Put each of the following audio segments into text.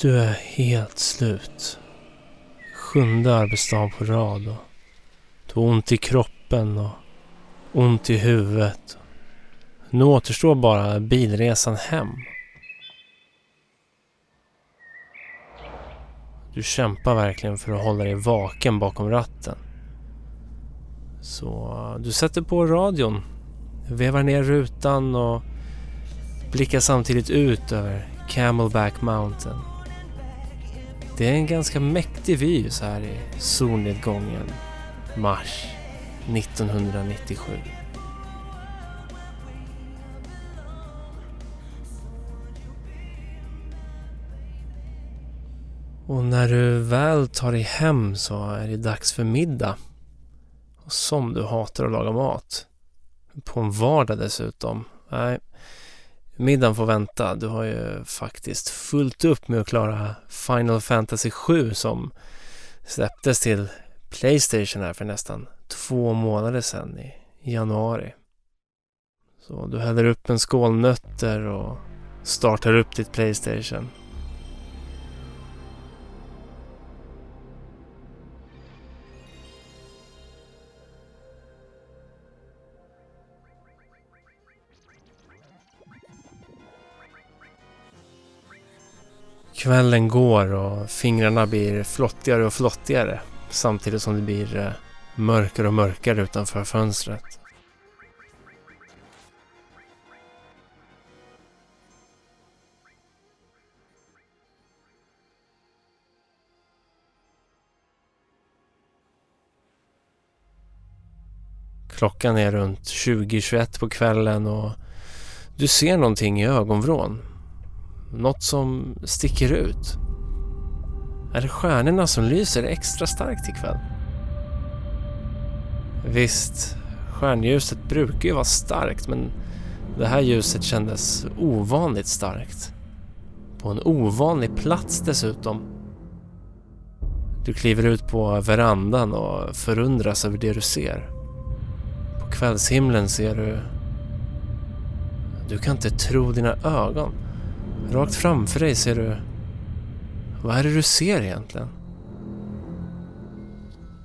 Du är helt slut. Sjunde arbetsdagen på rad och du har ont i kroppen och ont i huvudet. Nu återstår bara bilresan hem. Du kämpar verkligen för att hålla dig vaken bakom ratten. Så eh, du sätter på radion, vevar ner rutan och blickar samtidigt ut över Camelback Mountain. Det är en ganska mäktig vy så här i solnedgången mars 1997. Och när du väl tar dig hem så är det dags för middag. Och som du hatar att laga mat. På en vardag dessutom. Nej, middagen får vänta. Du har ju faktiskt fullt upp med att klara Final Fantasy 7 som släpptes till Playstation här för nästan två månader sedan i januari. Så du häller upp en skål nötter och startar upp ditt Playstation. Kvällen går och fingrarna blir flottigare och flottigare samtidigt som det blir eh, mörkare och mörkare utanför fönstret. Klockan är runt 20-21 på kvällen och du ser någonting i ögonvrån. Något som sticker ut. Är det stjärnorna som lyser extra starkt ikväll? Visst, stjärnljuset brukar ju vara starkt men det här ljuset kändes ovanligt starkt. På en ovanlig plats dessutom. Du kliver ut på verandan och förundras över det du ser. På kvällshimlen ser du... Du kan inte tro dina ögon. Rakt framför dig ser du... Vad är det du ser egentligen?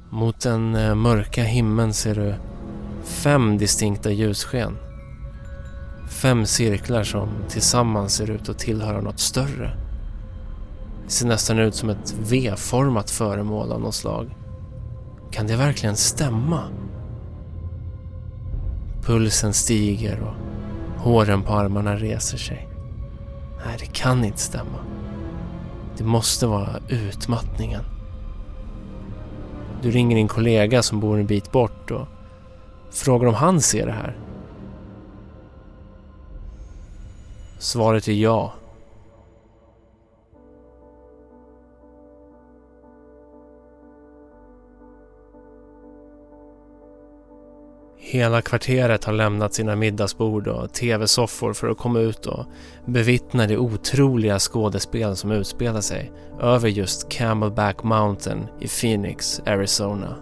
Mot den eh, mörka himlen ser du fem distinkta ljussken. Fem cirklar som tillsammans ser ut att tillhöra något större. Det ser nästan ut som ett V-format föremål av något slag. Kan det verkligen stämma? Pulsen stiger och håren på armarna reser sig. Nej, det kan inte stämma. Det måste vara utmattningen. Du ringer din kollega som bor en bit bort och frågar om han ser det här. Svaret är ja. Hela kvarteret har lämnat sina middagsbord och tv-soffor för att komma ut och bevittna det otroliga skådespel som utspelar sig över just Camelback Mountain i Phoenix, Arizona.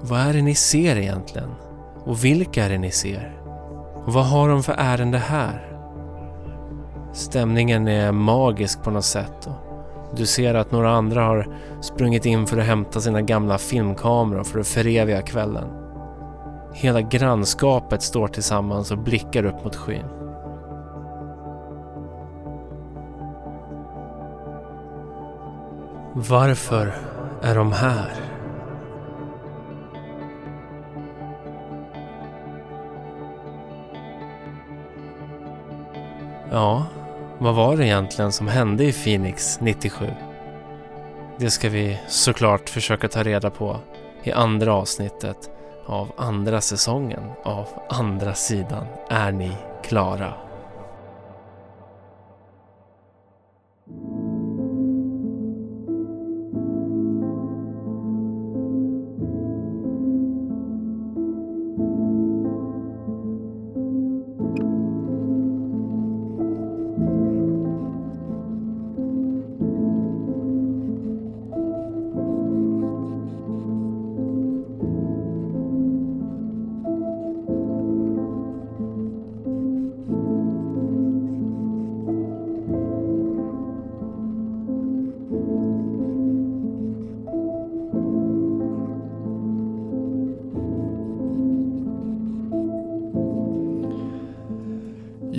Vad är det ni ser egentligen? Och vilka är det ni ser? Och vad har de för ärende här? Stämningen är magisk på något sätt och du ser att några andra har sprungit in för att hämta sina gamla filmkameror för att föreviga kvällen. Hela grannskapet står tillsammans och blickar upp mot skyn. Varför är de här? Ja, vad var det egentligen som hände i Phoenix 97? Det ska vi såklart försöka ta reda på i andra avsnittet av andra säsongen av Andra sidan är ni klara.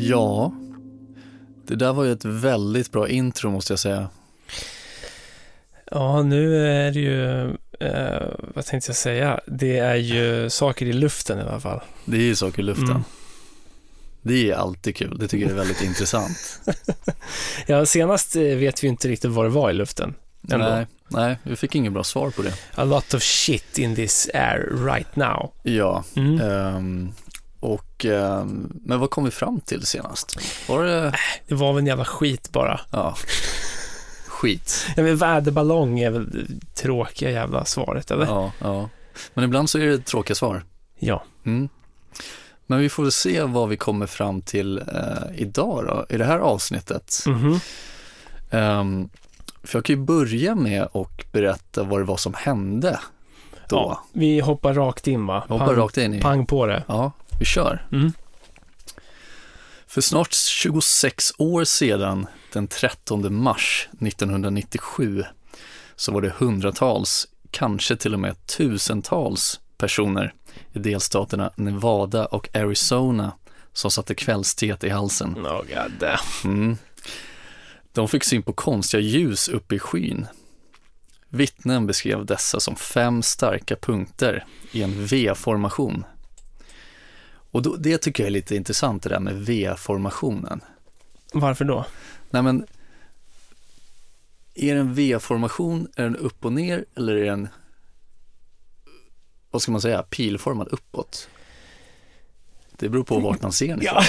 Ja, det där var ju ett väldigt bra intro måste jag säga. Ja, nu är det ju, eh, vad tänkte jag säga, det är ju saker i luften i alla fall. Det är ju saker i luften. Mm. Det är alltid kul, det tycker jag är väldigt intressant. Ja, senast eh, vet vi inte riktigt vad det var i luften. Ändå. Nej, nej, vi fick inget bra svar på det. A lot of shit in this air right now. Ja, Mm. ehm, och, ehm, men vad kom vi fram till senast? Var det, Det var väl en jävla skit bara. ja, skit. Ja, men väderballong är väl det tråkiga jävla svaret, eller? Ja, ja. Men ibland så är det tråkiga svar. Ja. Mm. Men vi får väl se vad vi kommer fram till eh, idag då, i det här avsnittet. Mhm. Ehm, för jag kan ju börja med att berätta vad det var som hände då. Ja, vi hoppar rakt in va? Hoppar rakt in i... pang på det. Ja, vi kör. Mm. För snart 26 år sedan, den 13 mars 1997, så var det hundratals, kanske till och med tusentals personer i delstaterna Nevada och Arizona som satte kvällsteet i halsen. Oh, god. Mm. De fick syn på konstiga ljus uppe i skyn. Vittnen beskrev dessa som fem starka punkter i en V-formation. Och då, det tycker jag är lite intressant det där med V-formationen. Varför då? Nej men, är det en V-formation, är den upp och ner eller är den, vad ska man säga, pilformad uppåt? Det beror på vart man ser den. Ja.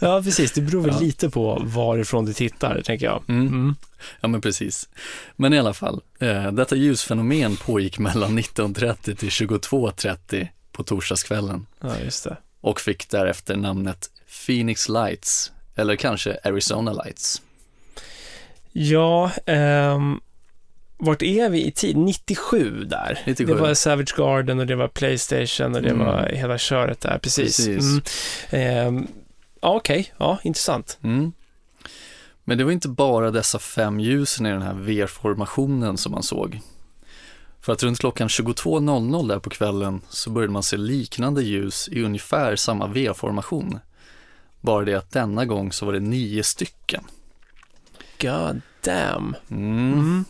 ja, precis. Det beror väl Ja. lite på varifrån du tittar, tänker jag. Mm. Mm. Ja, men precis. Men i alla fall, eh, detta ljusfenomen pågick mellan 19.30 till 22.30 på torsdagskvällen Ja, just det. och fick därefter namnet Phoenix Lights, eller kanske Arizona Lights. Ja, ehm, vart är vi i tid? 97 där. 97. Det var Savage Garden och det var Playstation och det Mm. var hela köret där, precis. Precis. Mm. Ehm, ja, okej. Ja, intressant. Mm. Men det var inte bara dessa fem ljusen i den här V-formationen som man såg. För att runt klockan 22.00 där på kvällen så började man se liknande ljus i ungefär samma V-formation. Bara det att denna gång så var det nio stycken. God damn. Mm.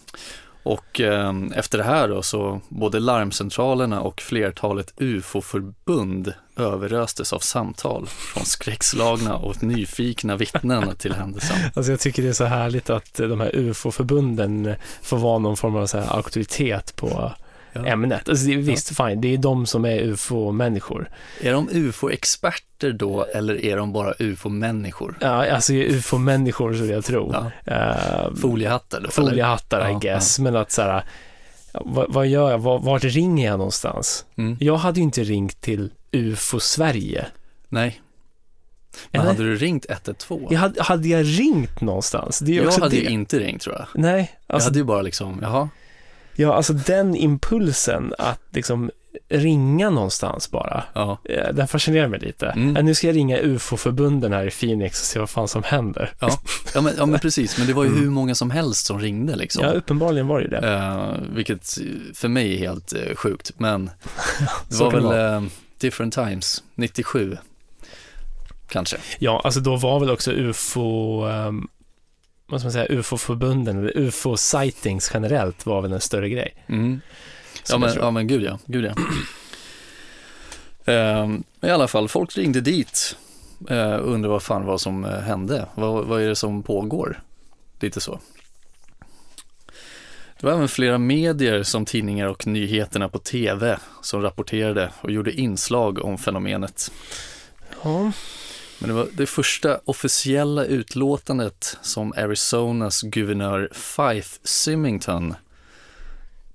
Och eh, efter det här då så både larmcentralerna och flertalet UFO-förbund överöstes av samtal från skräckslagna och nyfikna vittnen till händelsen. Alltså jag tycker det är så härligt att de här UFO-förbunden får vara någon form av så här auktoritet på Ja. ämnet. Alltså det visst, fine, det är de som är UFO-människor. Är de UFO-experter då eller är de bara UFO-människor? Ja, alltså UFO-människor skulle jag tro. Ja. Uh, Foliehattar då? eller? foliehattar I Ja, guess, men att så här, ja, vad, vad gör jag? Var, vart ringer jag någonstans? Mm. Jag hade ju inte ringt till UFO-Sverige. Nej. Men Eller? hade du ringt 112? Jag hade, hade jag ringt någonstans? Det är ju jag också hade det. ju inte ringt tror jag. Nej, Jag alltså, hade ju bara liksom, jaha, ja, alltså den impulsen att liksom ringa någonstans bara. ja, eh, Den fascinerar mig lite. Mm. Eh, Nu ska jag ringa UFO-förbunden här i Phoenix och se vad fan som händer. ja. Ja, men, ja men precis, men det var ju Mm. hur många som helst som ringde liksom. Ja, uppenbarligen var det det. Eh, vilket för mig är helt eh, sjukt, men det var väl vara. eh, different times, 97 kanske. Ja, alltså då var väl också UFO, um, vad ska man säga, UFO-förbunden, eller UFO-sightings generellt var väl en större grej. Mm. Ja, men, ja men gud ja, gud ja. Ehm, I alla fall, folk ringde dit och undrade vad fan vad som eh, hände. Vad, vad är det som pågår? Lite så. Det var även flera medier som tidningar och nyheterna på tv som rapporterade och gjorde inslag om fenomenet. Ja, Men det var det första officiella utlåtandet som Arizonas guvernör Fife Symington,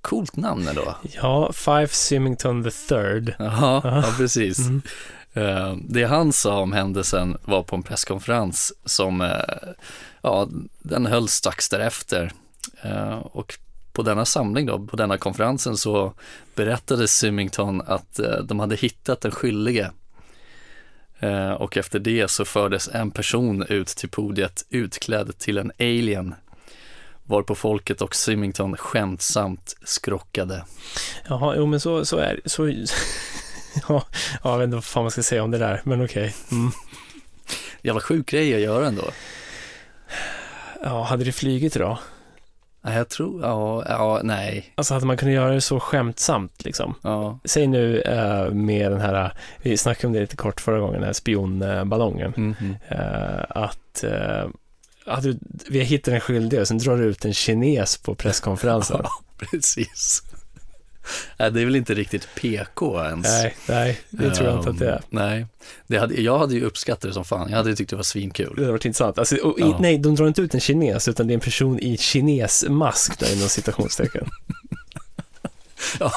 coolt namn ändå. ja Fife Symington the third. Jaha, ja precis. Mm. Eh, Det han sa om händelsen var på en presskonferens som, eh, ja, den hölls strax därefter. Eh, Och på denna samling då, på denna konferensen så berättade Symington att de hade hittat den skyldige. Eh, Och efter det så fördes en person ut till podiet utklädd till en alien. Varpå folket och Symington skämtsamt skrockade. Jaha, jo men så, så är. Så, ja, ja, jag vet inte vad fan man ska säga om det där, men okej. Mm. Jävla sjuk grej att göra ändå. Ja, hade det flugit idag? Jag tror, ja, ja, nej. Alltså hade man kunnat göra det så skämtsamt liksom? Ja, Säg nu eh, med den här, vi snackade om det lite kort förra gången, den här spionballongen. mhm. Eh, att eh, att du, vi har hittat en skyldig och sen drar du ut en kines på presskonferensen. precis. Nej, det är väl inte riktigt PK ens. nej, nej, det tror jag inte att det är. Ehm, Nej, det hade, jag hade ju uppskattat det som fan. Jag hade tyckt det var svinkul. Det hade varit intressant. Alltså, och, Ja. Nej, de drar inte ut en kines, utan det är en person i kinesmask där inom citationstecken. Ja,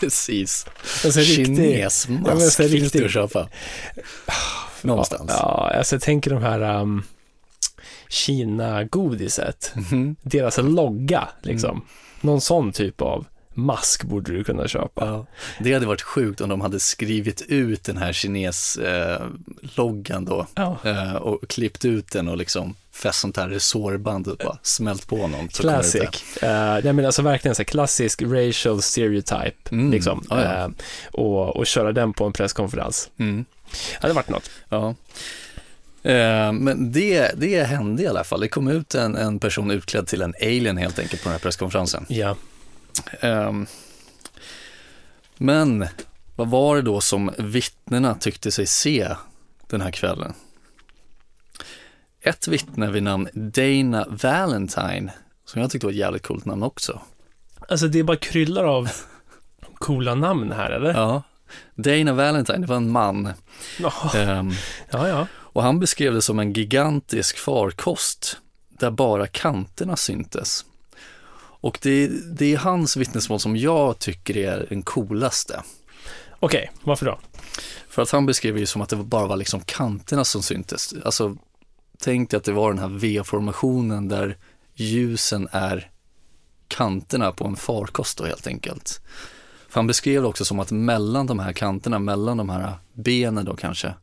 precis. Alltså, Kinesmask Ja, men så finns riktigt- det att köpa. Någonstans. Ja, alltså jag tänker de här um, Kina-godiset. Mhm. Deras logga, liksom. Mm. Någon sån typ av mask borde du kunna köpa. Ja, det hade varit sjukt om de hade skrivit ut den här kines-loggan då Ja. eh, och klippt ut den och liksom fäst sånt här resårband och bara smält på det Classic. Uh, nej men alltså verkligen så klassisk racial stereotype, Mm, liksom. ja, ja. Eh, och, och köra den på en presskonferens. Mm. Det hade varit något. Ja. Eh, men det, det hände i alla fall. Det kom ut en, en person utklädd till en alien helt enkelt på den här presskonferensen. Ja. Ehm, men vad var det då som vittnena tyckte sig se den här kvällen? Ett vittne vid namn Dana Valentine, som jag tyckte var ett jävligt coolt namn också. Alltså det bara kryllar av coola namn här, eller? Ja, Dana Valentine, det var en man. Ja, Ehm, ja. ja. och han beskrev det som en gigantisk farkost där bara kanterna syntes. Och det, det är hans vittnesmål som jag tycker är den coolaste. Okej, varför då? För att han beskrev ju som att det bara var liksom kanterna som syntes. Alltså, tänk dig att det var den här V-formationen där ljusen är kanterna på en farkost då helt enkelt. För han beskrev det också som att mellan de här kanterna, mellan de här benen då kanske,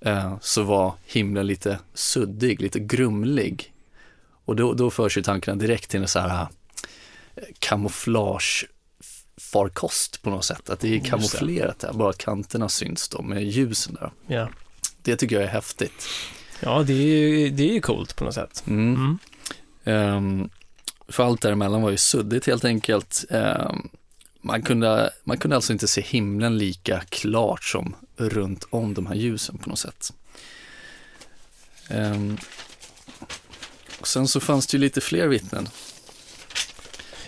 eh, så var himlen lite suddig, lite grumlig. Och då, då förs ju tankarna direkt till en så här eh, kamouflage farkost på något sätt. Att det är kamouflerat där, bara kanterna syns då med ljusen där. Ja, Det tycker jag är häftigt. ja det, är ju, det är coolt på något sätt. Mm. Mm. Ehm, för allt däremellan var ju suddigt helt enkelt. Ehm, man, kunde, man kunde alltså inte se himlen lika klart som runt om de här ljusen på något sätt. Ehm, och sen så fanns det ju lite fler vittnen.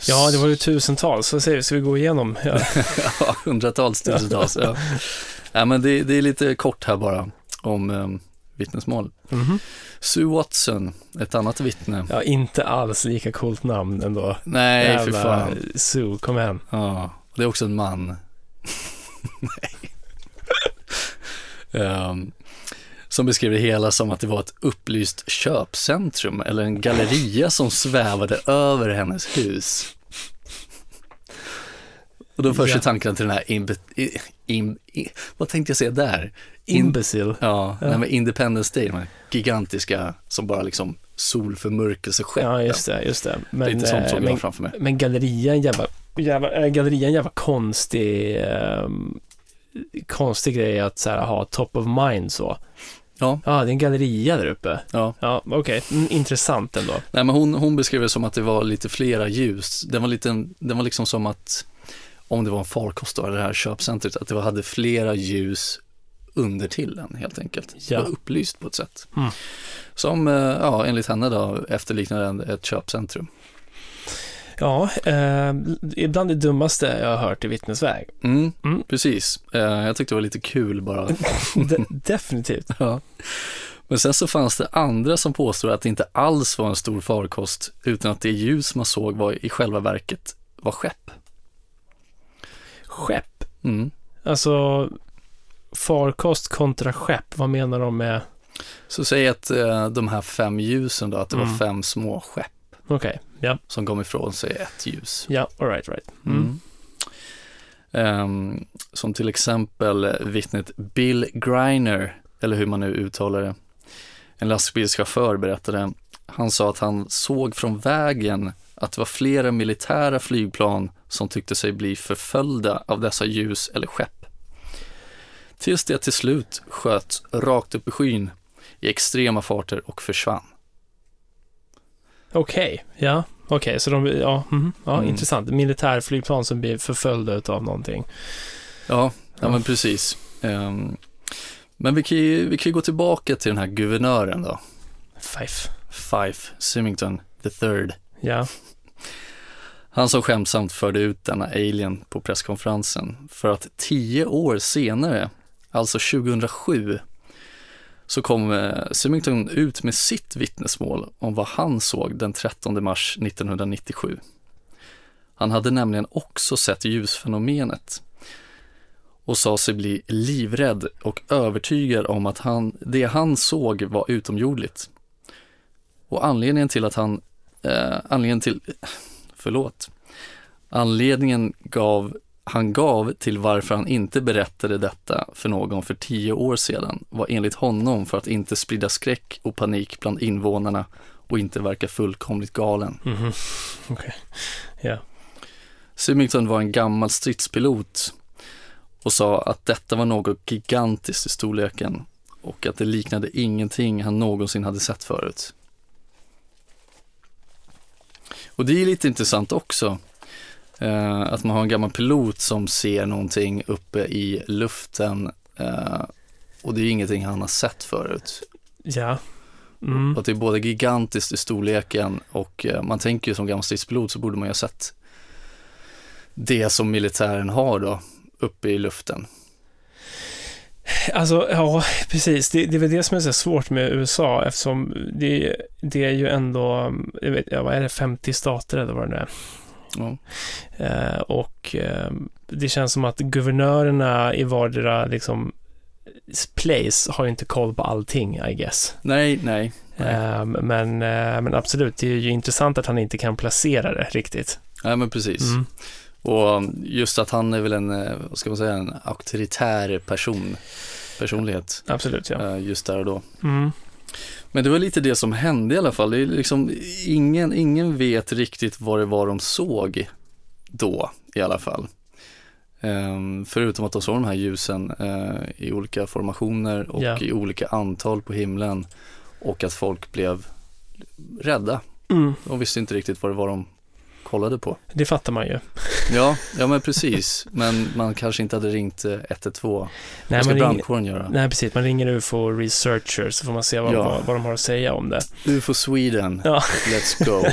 Ja, det var ju tusentals. Vad säger du, ska vi gå igenom? Ja. ja, hundratals, tusentals. Ja. Ja, men det, det är lite kort här bara om um, vittnesmål. Mhm. Sue Watson, ett annat vittne. ja, inte alls lika coolt namn ändå. Nej, för Jävla fan. Sue, kom igen. Ja, det är också en man. Nej. Ehm, som beskrev det hela som att det var ett upplyst köpcentrum eller en galleria som svävade över hennes hus. Och då förs Ja. tankarna till den här, imbe, im, i, vad tänkte jag säga där? In, Imbecile. ja, Ja. Med Independence Day, de här gigantiska som bara liksom solförmörkelseskepp. Ja, just det, just det. det är Men, inte sånt eh, som jag men, har framför mig. men galleria är en jävla, jävla, äh, galleria är en jävla konstig, ehm, konstig grej att så här, ha top of mind så. Ja. Ja, det är en galleria där uppe. Ja. Ja, okej. Mm, intressant ändå. Nej, men hon, hon beskrev det som att det var lite flera ljus. Den var, lite, den var liksom som att, om det var en farkost då, det här köpcentret, att det var, hade flera ljus under till den helt enkelt. Det Ja. var upplyst på ett sätt. Mm. Som, eh, ja, enligt henne då, efterliknade ett köpcentrum. Ja, eh, ibland det dummaste jag har hört i vittnesväg. Mm, Mm. precis. Eh, jag tyckte det var lite kul bara. De, definitivt. ja. Men sen så fanns det andra som påstod att det inte alls var en stor farkost, utan att det ljus man såg var i själva verket var skepp. Skepp. Mm. Alltså, farkost kontra skepp. Vad menar de med? Så säg att eh, de här fem ljusen då, att det var Mm. fem små skepp Okej, ja. som kom ifrån sig ett ljus. Ja, alright, right. Mm. Mm. Ehm, som till exempel vittnet Bill Griner, eller hur man nu uttalar det. En lastbilschaufför berättade, han sa att han såg från vägen att det var flera militära flygplan som tyckte sig bli förföljda av dessa ljus eller skepp. Tills det till slut sköt rakt upp i skyn i extrema farter och försvann. Okej, ja. Okej, så de, ja, mhm, ja Mm. intressant. Militärflygplan som blir förföljda av någonting. Ja, ja men precis. Ehm, men vi kan, ju, vi kan ju gå tillbaka till den här guvernören då. Fife. Fife Symington the third. Ja, Han som skämsamt förde ut denna alien på presskonferensen för att tio år senare, alltså 2007, så kom eh, Symington ut med sitt vittnesmål om vad han såg den 13 mars 1997. Han hade nämligen också sett ljusfenomenet och sa sig bli livrädd och övertygad om att han, det han såg var utomjordligt. Och anledningen till att han, eh, anledningen till, förlåt, anledningen gav, han gav till varför han inte berättade detta för någon för tio år sedan var enligt honom för att inte sprida skräck och panik bland invånarna och inte verka fullkomligt galen. mhm. Okej. Ja. Symington var en gammal stridspilot och sa att detta var något gigantiskt i storleken och att det liknade ingenting han någonsin hade sett förut. Och det är lite intressant också, att man har en gammal pilot som ser någonting uppe i luften eh, och det är ingenting han har sett förut. Ja. Mm. Att det är både gigantiskt i storleken och eh, man tänker ju som gammal stridspilot så borde man ju ha sett det som militären har då uppe i luften. Alltså, ja, precis. Det, det är väl det som är så svårt med USA eftersom det, det är ju ändå, jag vet, ja, vad är det, 50 stater eller vad det är. Ja. Eh, och eh, det känns som att guvernörerna i vardera liksom place har ju inte koll på allting, I guess. Nej, nej. nej. Eh, men, men absolut, det är ju intressant att han inte kan placera det riktigt. Nej men precis. Mm. Och just att han är väl en, eh, vad ska man säga, en auktoritär person, personlighet Absolut, ja. eh, just där och då. Mm. Men det var lite det som hände i alla fall. Det är liksom, ingen, ingen vet riktigt vad det var de såg då i alla fall. Ehm, förutom att de såg de här ljusen eh, i olika formationer och Ja. i olika antal på himlen och att folk blev rädda. Mm. De visste inte riktigt vad det var de kollade på. Det fattar man ju. Ja, ja men precis. Men man kanske inte hade ringt eh, 112. Nej, Vad ska brandkåren göra? nej, precis. Man ringer UFO Researcher så får man se vad, Ja. vad, vad de har att säga om det. UFO Sweden, Ja. let's go.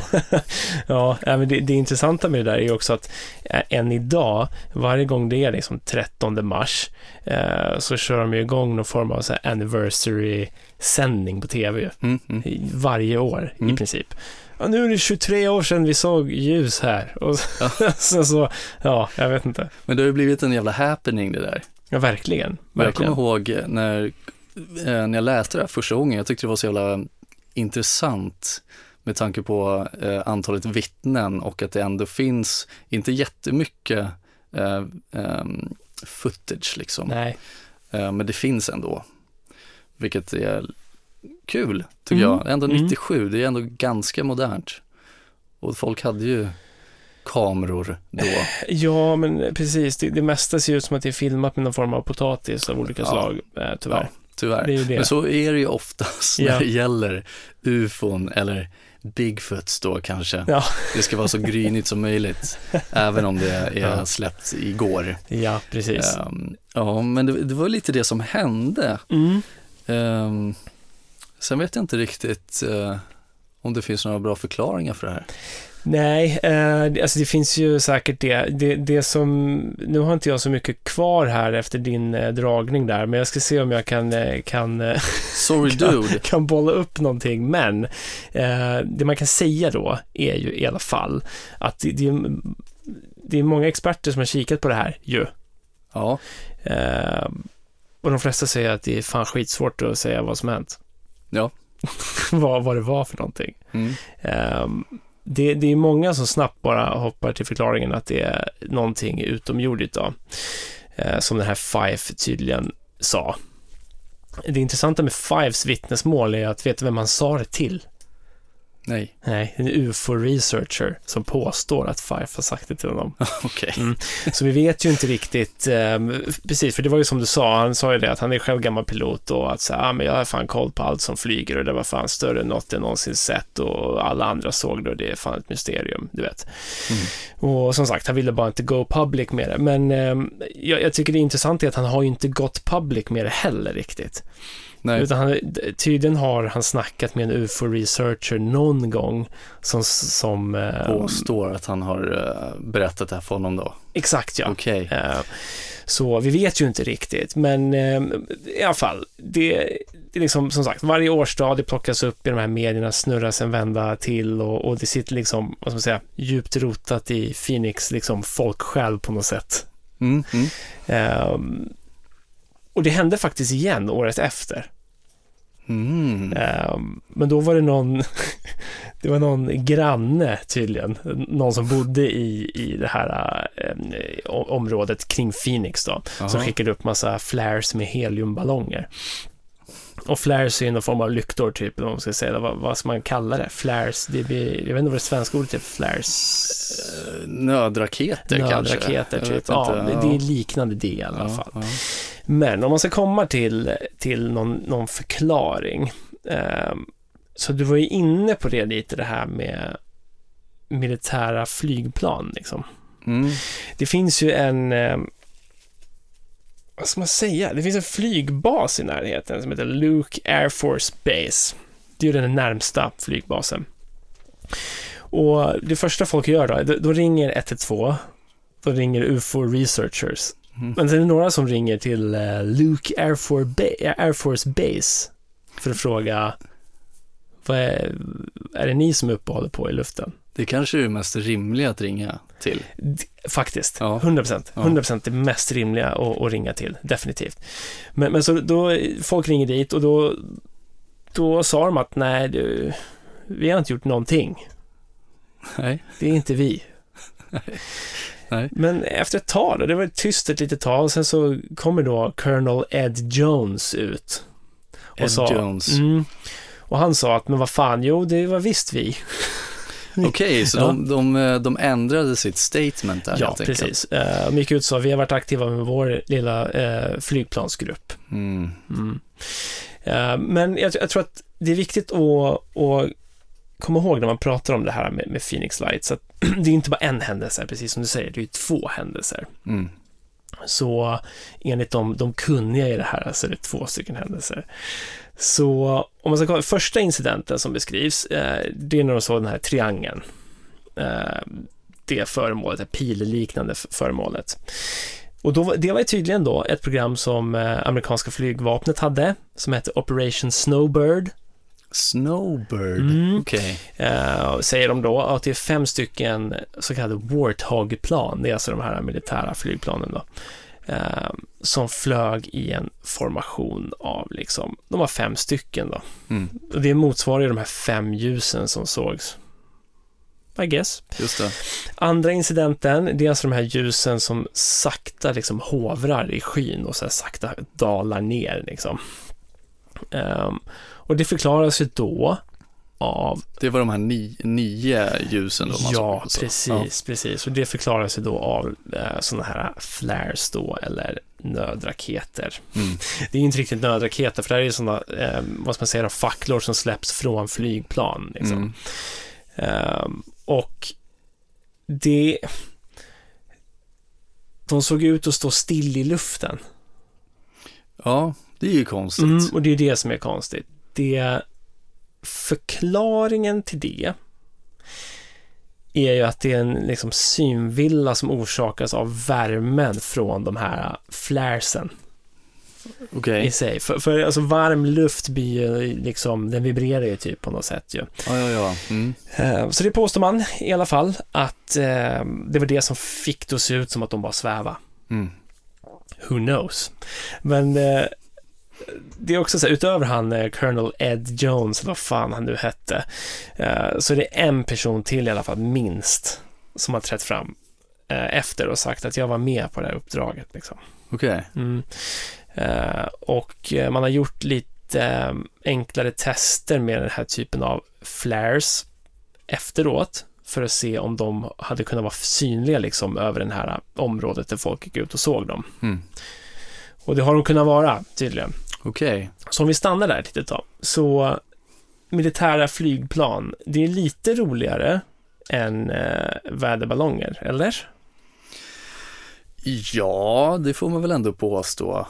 Ja, men det, det intressanta med det där är ju också att äh, än idag, varje gång det är liksom 13 mars, eh, så kör de ju igång någon form av så anniversary-sändning på tv. Mm, mm. I- varje år i Mm. princip. Ja, nu är det 23 år sedan vi såg ljus här. Och Ja. så, så, ja, jag vet inte. Men det har ju blivit en jävla happening det där. Ja, verkligen. Men jag kommer verkligen. ihåg eh, när, eh, när jag läste det här första gången, jag tyckte det var så jävla intressant med tanke på eh, antalet vittnen och att det ändå finns, inte jättemycket eh, ehm, footage liksom, Nej, eh, men det finns ändå. Vilket är kul, tycker Mm, jag. Ändå mm. 97, det är ändå ganska modernt. Och folk hade ju kameror då. ja men precis. Det, det mesta ser ut som att det är filmat med någon form av potatis av olika Ja. slag, eh, tyvärr. Ja, tyvärr. Det det. Men så är det ju oftast Ja. när det gäller ufon eller Bigfoots då kanske. Ja. Det ska vara så grynigt som möjligt, även om det är släppt igår. Ja, precis. Ehm, ja, men det, var lite det som hände. Mm. Ehm, sen vet jag inte riktigt eh, om det finns några bra förklaringar för det här. Nej, eh, alltså det finns ju säkert det. det. Det som, nu har inte jag så mycket kvar här efter din eh, dragning där, men jag ska se om jag kan, eh, kan, eh, Sorry dude. kan bolla upp någonting. Men eh, det man kan säga då är ju i alla fall att det, det, är, det är många experter som har kikat på det här ju. Ja, Eh, och de flesta säger att det är fan skitsvårt att säga vad som hänt. Ja. vad, vad det var för någonting. mm. Ehm, det, det är många som snabbt bara hoppar till förklaringen att det är någonting utomjordigt då. Eh, som den här Fife tydligen sa. Det intressanta med Fives vittnesmål är att veta vem han sa det till. Nej, Nej, en ufo-researcher som påstår att Fife har sagt det till honom. okej. Mm. Så vi vet ju inte riktigt, eh, precis, för det var ju som du sa, han sa ju det att han är själv gammal pilot och att så här, ah, men jag har fan koll på allt som flyger och det var fan större än något jag någonsin sett och alla andra såg det och det är fan ett mysterium, du vet. Mm. Och som sagt, han ville bara inte go public med det, men eh, jag, jag tycker det är intressant är att han har ju inte gått public med det heller riktigt. Nej, Utan han, tydligen har han snackat med en ufo-researcher någon gång som, som eh, påstår att han har eh, berättat det här för honom då. Exakt ja. Okej. Eh, Så vi vet ju inte riktigt, men i alla fall, det, det är liksom som sagt, varje årsdag det plockas upp i de här medierna, snurras en vända till och, och det sitter liksom, vad ska man säga, djupt rotat i Phoenix, liksom folksjäl på något sätt. Mm, mm. Ehm, och det hände faktiskt igen året efter. Mm. Ehm, men då var det någon, det var någon granne tydligen, någon som bodde i, i det här eh, området kring Phoenix då, som Jaha. skickade upp massa flares med heliumballonger. Och flares är ju någon form av lyktor typ, vad man ska säga, vad, vad ska man kalla det? Flares, det blir, jag vet inte vad det svenska ordet är, flares, Eh, Nödraketer kanske? nödraketer typ. Ja, inte. det är liknande det i alla Ja, fall. ja. Men om man ska komma till, till någon, någon förklaring. Eh, så du var ju inne på det lite, det här med militära flygplan. Liksom. Mm. Det finns ju en, eh, vad ska man säga, det finns en flygbas i närheten som heter Luke Air Force Base. Det är ju den närmsta flygbasen. Och det första folk gör då, då- då ringer 112, då ringer UFO Researchers. Mm. Men sen är det några som ringer till eh, Luke Air Force, ba- Air Force Base för att fråga vad är, är det ni som är uppe och håller på i luften? Det kanske är det mest rimliga att ringa till. Faktiskt, Ja. 100%. Ja. 100% det mest rimliga att, att ringa till, definitivt. Men, men så då, folk ringer dit och då, då sa de att nej, du, vi har inte gjort någonting. Nej. Det är inte vi. Nej. Men efter ett tag då, det var tyst ett litet tag och sen så kommer då Colonel Ed Jones ut. Och Ed sa, Jones. Mm, och han sa att, men vad fan, jo, det var visst vi. Okej, så Ja. de, de, eh, de ändrade sitt statement där Ja, helt enkelt. precis. Uh, de gick ut och sa, vi har varit aktiva med vår lilla eh, flygplansgrupp. Mm. Mm. Eh, men jag, jag tror att det är viktigt att, att komma ihåg när man pratar om det här med, med Phoenix Lights, att det är inte bara en händelse, precis som du säger, det är två händelser. Mm. Så enligt de, de kunniga i det här så är det två stycken händelser. Så om man ska kolla, första incidenten som beskrivs, eh, det är när de såg den här triangeln. Eh, det föremålet, det pilliknande föremålet. Och då, det var tydligen då ett program som eh, amerikanska flygvapnet hade, som hette Operation Snowbird. Snowbird, Mm. okej. Eh, säger de då att det är fem stycken så kallade Warthog-plan, det är alltså de här militära flygplanen då, eh, som flög i en formation av liksom, de var fem stycken då. Mm. Och det motsvarar ju de här fem ljusen som sågs. I guess. Just det. Andra incidenten, det är alltså de här ljusen som sakta liksom hovrar i skyn och så här sakta dalar ner liksom. Ehm, och det förklaras ju då av Det var de här ni, nio ljusen då man Ja, såg. Så, precis, precis. Och det förklaras ju då av eh, sådana här flares då, eller nödraketer. Ja. Mm. Det är ju inte riktigt nödraketer, för det här är ju sådana, eh, vad ska man säga, facklor som släpps från flygplan. Liksom. Mm. Ehm, och det... De såg ut att stå still i luften. ja, det är ju konstigt. Mm, och det är det som är konstigt. Det, förklaringen till det är ju att det är en liksom synvilla som orsakas av värmen från de här flaresen Okej, i sig. För, för alltså varm luft blir ju liksom, den vibrerar ju typ på något sätt ju. ja, ja, ja. Mm. Eh, Så det påstår man i alla fall att eh, det var det som fick det att se ut som att de bara sväva. Mm. Who knows? Men eh, det är också så här, utöver han eh, Colonel Ed Jones, vad fan han nu hette, eh, så är det en person till i alla fall, minst, som har trätt fram eh, efter och sagt att jag var med på det här uppdraget. Liksom. Okej, Mm. Eh, och man har gjort lite enklare tester med den här typen av flares efteråt för att se om de hade kunnat vara synliga liksom över det här området där folk gick ut och såg dem. Mm. Och det har de kunnat vara tydligen. Okej. Så om vi stannar där ett litet tag. Så militära flygplan, det är lite roligare än eh, väderballonger, eller? Ja, det får man väl ändå påstå.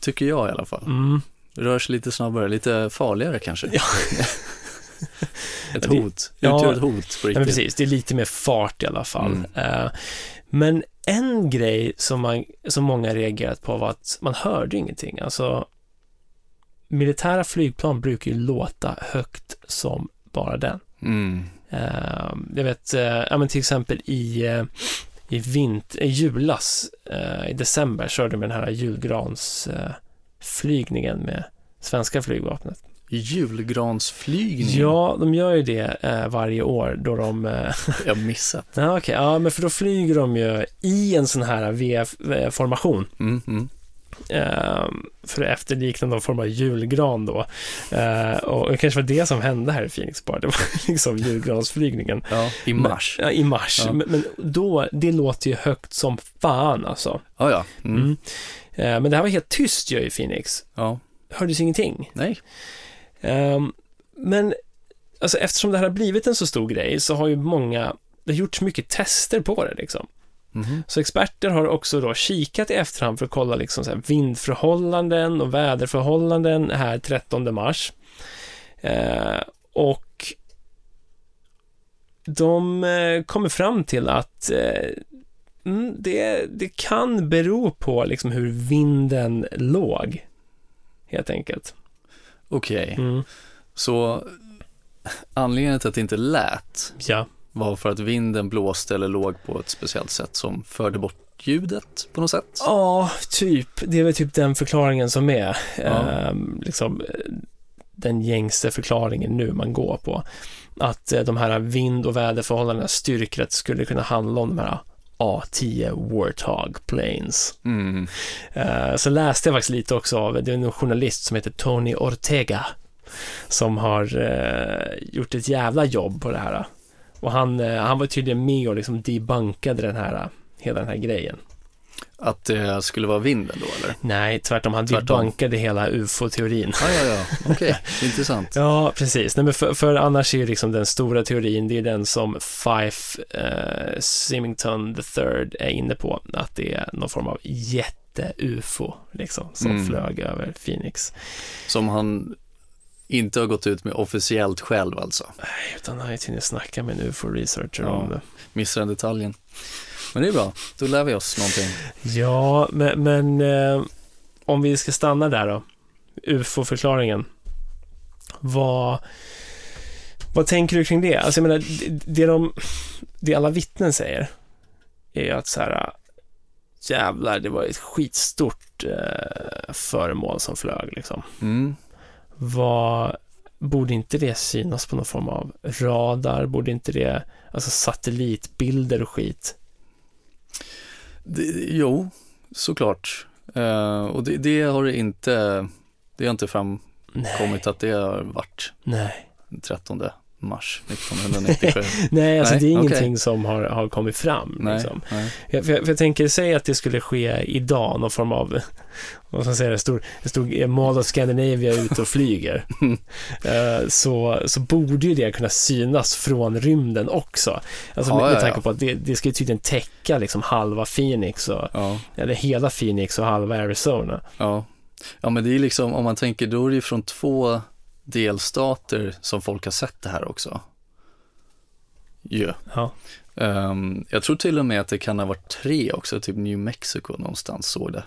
Tycker jag i alla fall. Mm. Rör sig lite snabbare, lite farligare kanske. Ja. ett hot, ja. utgör ett hot på Ja, men riktigt. precis, det är lite mer fart i alla fall. Mm. Eh, men en grej som, man, som många reagerat på var att man hörde ingenting. Alltså, militära flygplan brukar ju låta högt som bara den. Mm. Eh, jag vet, eh, ja, men till exempel i, eh, i, vint, i julas, i december, körde de den här julgransflygningen flygningen med svenska flygvapnet. Julgransflygning? Ja, de gör ju det eh, varje år då de eh, Jag har missat. Ja, okej. Ja, men för då flyger de ju i en sån här V-formation. Mm, mm. Eh, för att efterlikna någon form av julgran då. Eh, och det kanske var det som hände här i Phoenix bara. Det var liksom julgransflygningen. Ja, i mars. Ja, I mars. Ja. Men, men då, det låter ju högt som fan alltså. Ja, ja. Mm. Mm. Eh, men det här var helt tyst ju i Phoenix. Ja, Hördes ingenting. nej. Ehm, men alltså, eftersom det här har blivit en så stor grej så har ju många, det har gjorts mycket tester på det liksom. Mhm. Så experter har också då kikat i efterhand för att kolla liksom så vindförhållanden och väderförhållanden här 13 mars. Eh, och de eh, kommer fram till att eh, mm, det, det kan bero på liksom hur vinden låg, helt enkelt. Okej, Mm. så anledningen till att det inte lät Ja. var för att vinden blåste eller låg på ett speciellt sätt som förde bort ljudet på något sätt? Ja, typ. Det är väl typ den förklaringen som är Ja. ehm, liksom, eh, den gängse förklaringen nu man går på. Att eh, de här vind och väderförhållandena styrker att det skulle kunna handla om de här A10 Warthog Planes. Mm. Eh, så läste jag faktiskt lite också av, det är en journalist som heter Tony Ortega som har eh, gjort ett jävla jobb på det här. Och han, eh, han var tydligen med och liksom debunkade den här, hela den här grejen. Att det skulle vara vinden då eller? Nej, tvärtom. Han Tvärtom. debunkade hela ufo-teorin. Ja, ja, ja, okej, intressant. Ja, precis. Nej, men för, för annars är ju liksom den stora teorin, det är den som Fife eh, Symington III är inne på, att det är någon form av jätte-ufo, liksom, som Mm. flög över Phoenix. Som han inte har gått ut med officiellt själv alltså. Nej, utan han har ju tydligen snackat med en ufo-researcher Ja. om det. Missar den detaljen. Men det är bra, då lär vi oss någonting. Ja, men, men eh, om vi ska stanna där då. UFO-förklaringen. Vad, vad tänker du kring det? Alltså jag menar, det, det, de, det alla vittnen säger är ju att så här, jävlar, det var ett skitstort eh, föremål som flög liksom. Mm. Vad, borde inte det synas på någon form av radar? Borde inte det, alltså satellitbilder och skit? Det, jo, såklart. Eh, och det, det har det inte, det har inte framkommit Nej, att det har varit nej. den 13 mars 1997. Nej, alltså Nej, det är ingenting som har, har kommit fram. nej, Liksom. nej. Jag, för, jag, för jag tänker, säg att det skulle ske idag, någon form av, vad ska man säga, en stor, stor Mall of Scandinavia ute och flyger. Eh, så, så borde ju det kunna synas från rymden också. Alltså Ja, med, med tanke ja. på att det, det ska ju tydligen täcka liksom halva Phoenix, och, Ja, eller hela Phoenix och halva Arizona. ja. ja, men det är liksom, om man tänker, då är det ju från två delstater som folk har sett det här också. Ju. Ja. Ehm, jag tror till och med att det kan ha varit tre också, typ New Mexico någonstans såg det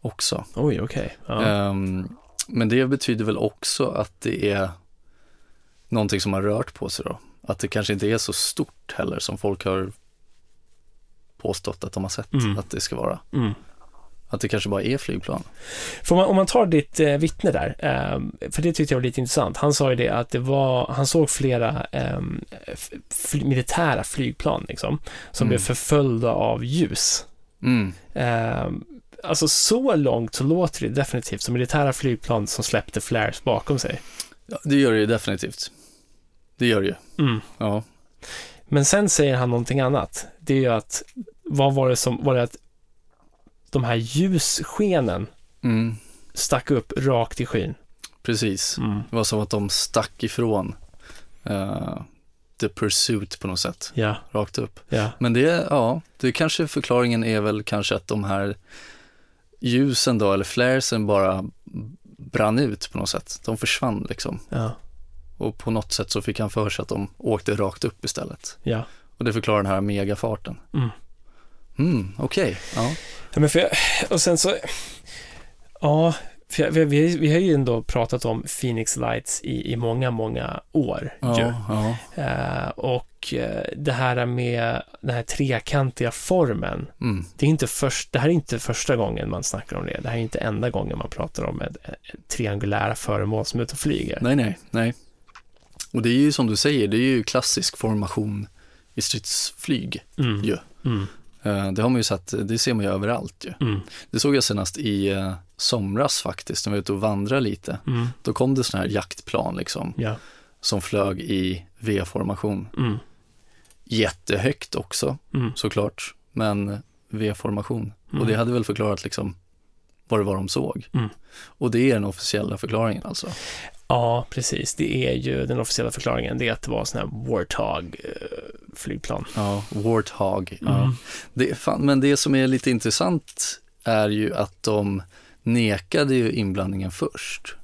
också. Oj, okej. Ja. Ehm, men det betyder väl också att det är någonting som har rört på sig då. Att det kanske inte är så stort heller som folk har påstått att de har sett Mm. att det ska vara. Mm. Att det kanske bara är flygplan. Man, om man tar ditt eh, vittne där, eh, för det tyckte jag var lite intressant. Han sa ju det att det var, han såg flera eh, fly, militära flygplan liksom, som Mm. blev förföljda av ljus. Mm. Eh, alltså så långt så låter det definitivt som militära flygplan som släppte flares bakom sig. Ja, det gör det ju definitivt. det gör det ju. Mm. Ja. Men sen säger han någonting annat. Det är ju att, vad var det som, var det att de här ljusskenen Mm. stack upp rakt i skyn? Precis. Mm. Det var som att de stack ifrån eh, The Pursuit på något sätt, Ja, rakt upp. ja, Men det, ja, det kanske förklaringen är väl kanske att de här ljusen då, eller flaresen bara brann ut på något sätt. De försvann liksom. ja, Och på något sätt så fick han för sig att de åkte rakt upp istället. ja. Och det förklarar den här megafarten. Mm. Mm, okej. Ja. Ja, men för jag, och sen så, ja, för jag, vi, vi, vi har ju ändå pratat om Phoenix Lights i, i många, många år. ju. Ja, ja. Eh, och eh, det här med den här trekantiga formen, Mm, det, är inte först, det här är inte första gången man snackar om det. Det här är inte enda gången man pratar om ett, ett triangulära föremål som är ute och flyger. nej, nej, nej. Och det är ju som du säger, det är ju klassisk formation i stridsflyg. Mm. ju. Mm. Eh, Det har man ju sett, det ser man ju överallt ju. Mm. Det såg jag senast i eh, somras faktiskt, när vi var ute och vandrade lite. Mm. Då kom det sådana här jaktplan liksom, Ja. som flög i V-formation. Mm. Jättehögt också, Mm. såklart, men V-formation. Mm. Och det hade väl förklarat liksom vad det var de såg. Mm. Och det är den officiella förklaringen alltså. Ja, precis. Det är ju den officiella förklaringen. Det är att det var sådana här Warthog-flygplan. Ja, Warthog. Ja. Mm. Det, är fan, men det som är lite intressant är ju att de nekade ju inblandningen först.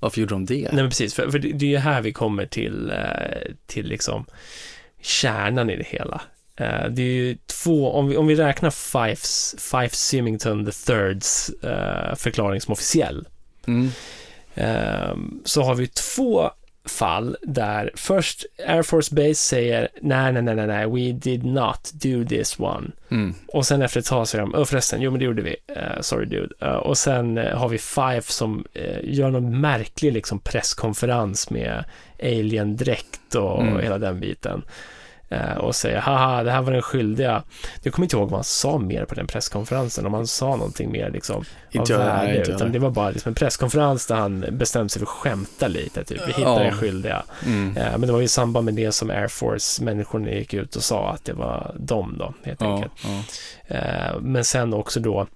Varför gjorde de det? Nej, men precis. För, för det, det är ju här vi kommer till, eh, till liksom kärnan i det hela. Eh, det är ju två, om vi, om vi räknar Fifes, Fife Symington the Thirds eh, förklaring som officiell, Mm. Eh, så har vi två fall där först Air Force Base säger nej, nej, nej, nej, nej, we did not do this one. Mm. Och sen efter ett tag säger de, "Åh, förresten, jo men det gjorde vi, Eh, sorry dude. Eh, och sen eh, har vi Five som uh, gör någon märklig liksom presskonferens med alien-dräkt och Mm. hela den biten. Eh, och säger, haha, det här var den skyldiga. Jag kommer inte ihåg vad han sa mer på den presskonferensen, om han sa någonting mer liksom av jag, värde, inte utan det var bara liksom en presskonferens där han bestämde sig för att skämta lite, typ, vi hittar Ja. den skyldiga. Mm. Eh, Men det var ju i samband med det som Air Force-människorna gick ut och sa att det var dem då, helt Ja, enkelt. ja. Eh, Men sen också då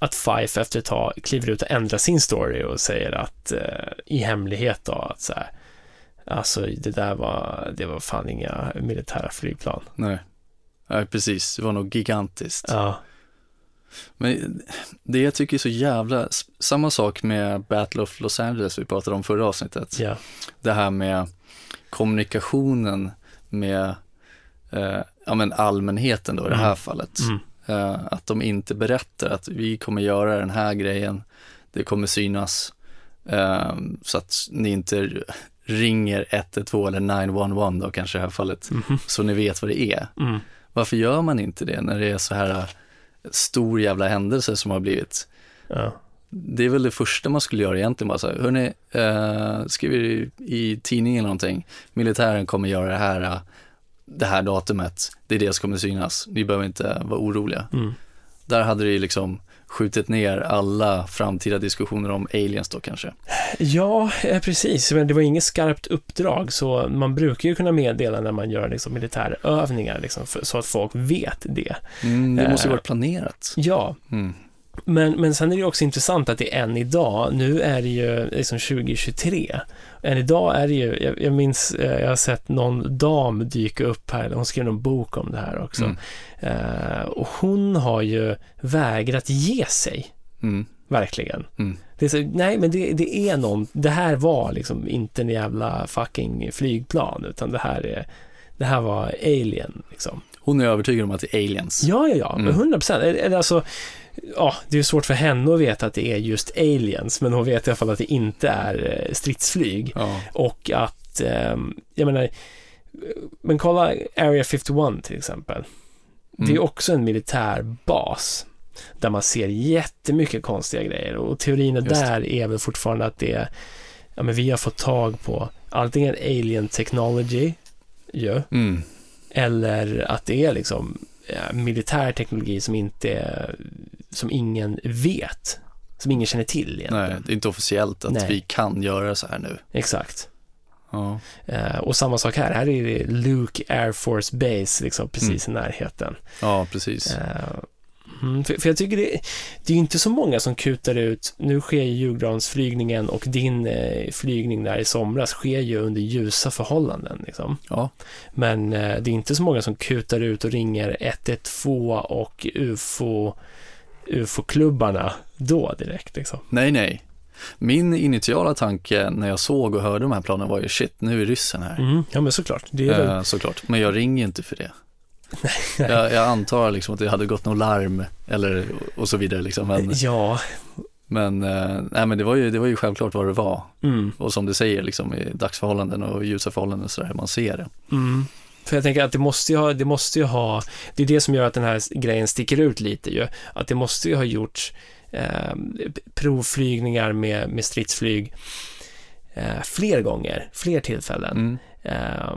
att Fife efter ett tag kliver ut och ändrar sin story och säger att eh, i hemlighet då att så här, alltså det där var, det var fan inga militära flygplan. Nej. Nej, precis. Det var nog gigantiskt. Ja, Men det jag tycker är så jävla, samma sak med Battle of Los Angeles vi pratade om förra avsnittet. ja, Det här med kommunikationen med eh, ja, men allmänheten då i det här Mm. fallet. mm, Eh, att de inte berättar att vi kommer göra den här grejen, det kommer synas. Eh, så att ni inte ringer 112 eller 911 då kanske i det här fallet, mhm, så ni vet vad det är. mm, Varför gör man inte det när det är så här eh, stor jävla händelse som har blivit? ja, Det är väl det första man skulle göra egentligen, bara så här, hörni, eh, skriver i, i tidningen någonting, militären kommer göra det här, eh, det här datumet, det är det som kommer synas, ni behöver inte vara oroliga. mm. Där hade det ju liksom skjutit ner alla framtida diskussioner om aliens då kanske. Ja, eh, precis. Men det var inget skarpt uppdrag, så man brukar ju kunna meddela när man gör liksom, militärövningar, liksom, för, så att folk vet det. Mm, det måste ju Eh. varit planerat. Ja, Mm. Men, men sen är det också intressant att det är än idag, nu är det ju liksom 2023. Än idag är det ju, jag, jag minns, eh, jag har sett någon dam dyka upp här, hon skrev någon bok om det här också. Mm. Eh, och hon har ju vägrat ge sig, Mm. verkligen. Mm. Det är så, nej, men det, det är någon, det här var liksom inte en jävla fucking flygplan, utan det här är, det här var alien liksom. Hon är övertygad om att det är aliens. Ja, ja, ja, Mm. men 100 procent. Alltså, ja, det är svårt för henne att veta att det är just aliens, men hon vet i alla fall att det inte är eh, stridsflyg. Ja. Och att, ehm, jag menar, men kolla Area 51 till exempel. Det är Mm. också en militär bas där man ser jättemycket konstiga grejer och teorin där är väl fortfarande att det är, ja men vi har fått tag på antingen alien technology, ju, Mm. eller att det är liksom eh, militär teknologi som inte, som ingen vet, som ingen känner till egentligen. Nej, det är inte officiellt att Nej. vi kan göra så här nu. Exakt. Ja. Eh, och samma sak här, här är det Luke Air Force Base, liksom precis i närheten. ja, precis. Mm, för, för jag tycker det, det är inte så många som kutar ut, nu sker ju julgransflygningen och din eh, flygning där i somras sker ju under ljusa förhållanden. Liksom. Ja. Men eh, det är inte så många som kutar ut och ringer 112 och UFO, UFO-klubbarna då direkt. Liksom. Nej, nej. Min initiala tanke när jag såg och hörde de här planen var ju shit, nu är ryssen här. Mm, ja, men såklart. Det är väl, Eh, såklart, men jag ringer inte för det. Jag, jag antar liksom att det hade gått något larm eller och så vidare liksom. Men, Ja, men, eh, nej, men det, var ju, det var ju självklart vad det var. mm, Och som du säger, liksom, i dagsförhållanden och ljusa förhållanden så där, man ser det. mm. För jag tänker att det måste ju ha, det måste ju ha, det är det som gör att den här grejen sticker ut lite ju, att det måste ju ha gjorts eh, provflygningar med, med stridsflyg eh, fler gånger, fler tillfällen. Mm. Eh,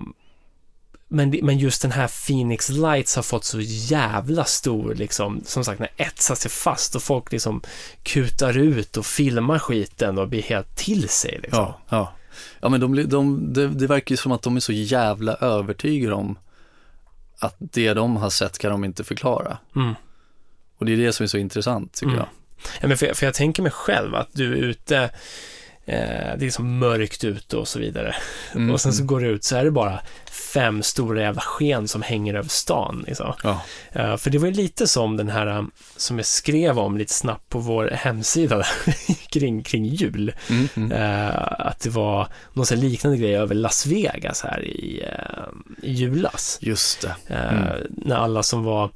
men, men just den här Phoenix Lights har fått så jävla stor, liksom, som sagt, när etsar sig fast och folk liksom kutar ut och filmar skiten och blir helt till sig. Liksom. Ja, ja. Ja, men de, de, det, det verkar ju som att de är så jävla övertygade om att det de har sett kan de inte förklara. Mm. Och det är det som är så intressant tycker Mm. jag. Ja, men för, jag- för jag tänker mig själv att du är ute, det är så mörkt ute och så vidare. Mm, Och sen så mm. går du ut så är det bara fem stora jävla sken som hänger över stan. Liksom. Ja, Eh, för det var ju lite som den här um, som jag skrev om lite snabbt på vår hemsida kring, kring jul. mm, mm. Eh, att det var någon sån liknande grej över Las Vegas här i, eh, i julas. just det. Eh, Mm. När alla som var,